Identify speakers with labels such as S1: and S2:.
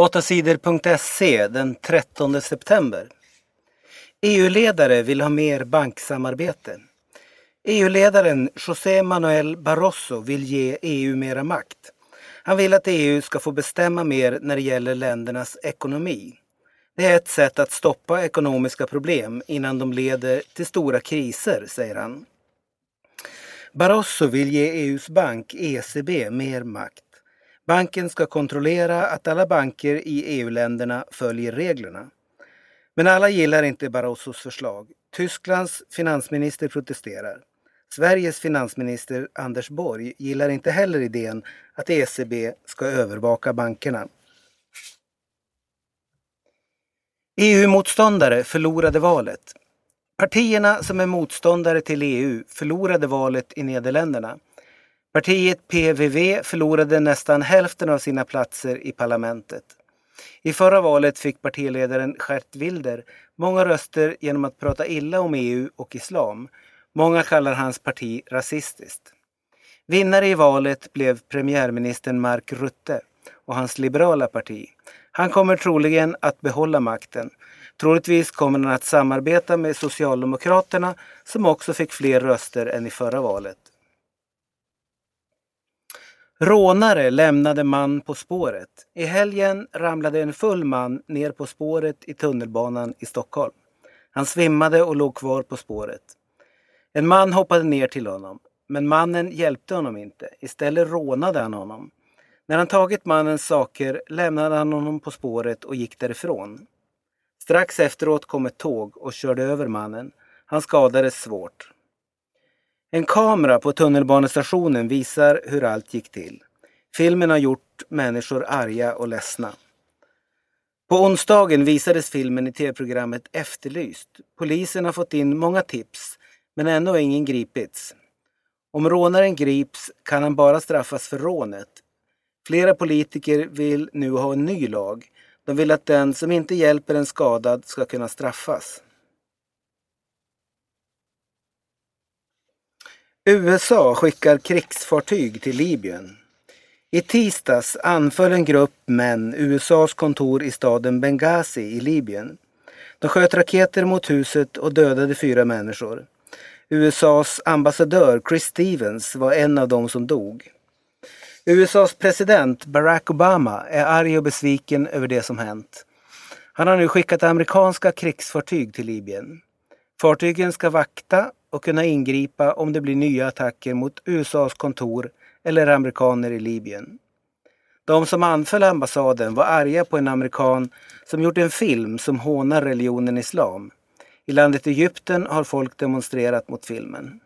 S1: 8sidor.se den 13 september. EU-ledare vill ha mer banksamarbete. EU-ledaren José Manuel Barroso vill ge EU mera makt. Han vill att EU ska få bestämma mer när det gäller ländernas ekonomi. Det är ett sätt att stoppa ekonomiska problem innan de leder till stora kriser, säger han. Barroso vill ge EUs bank ECB mer makt. Banken ska kontrollera att alla banker i EU-länderna följer reglerna. Men alla gillar inte Barrosos förslag. Tysklands finansminister protesterar. Sveriges finansminister Anders Borg gillar inte heller idén att ECB ska övervaka bankerna. EU-motståndare förlorade valet. Partierna som är motståndare till EU förlorade valet i Nederländerna. Partiet PVV förlorade nästan hälften av sina platser i parlamentet. I förra valet fick partiledaren Gert Wilder många röster genom att prata illa om EU och islam. Många kallar hans parti rasistiskt. Vinnare i valet blev premiärministern Mark Rutte och hans liberala parti. Han kommer troligen att behålla makten. Troligtvis kommer han att samarbeta med Socialdemokraterna som också fick fler röster än i förra valet. Rånare lämnade man på spåret. I helgen ramlade en full man ner på spåret i tunnelbanan i Stockholm. Han svimmade och låg kvar på spåret. En man hoppade ner till honom, men mannen hjälpte honom inte. Istället rånade han honom. När han tagit mannens saker lämnade han honom på spåret och gick därifrån. Strax efteråt kom ett tåg och körde över mannen. Han skadades svårt. En kamera på tunnelbanestationen visar hur allt gick till. Filmen har gjort människor arga och ledsna. På onsdagen visades filmen i tv-programmet Efterlyst. Polisen har fått in många tips, men ännu har ingen gripits. Om rånaren grips kan han bara straffas för rånet. Flera politiker vill nu ha en ny lag. De vill att den som inte hjälper en skadad ska kunna straffas. USA skickar krigsfartyg till Libyen. I tisdags anföll en grupp män USAs kontor i staden Benghazi i Libyen. De sköt raketer mot huset och dödade fyra människor. USAs ambassadör Chris Stevens var en av dem som dog. USAs president Barack Obama är arg och besviken över det som hänt. Han har nu skickat amerikanska krigsfartyg till Libyen. Fartygen ska vakta och kunna ingripa om det blir nya attacker mot USAs kontor eller amerikaner i Libyen. De som anföll ambassaden var arga på en amerikan som gjort en film som hånar religionen islam. I landet Egypten har folk demonstrerat mot filmen.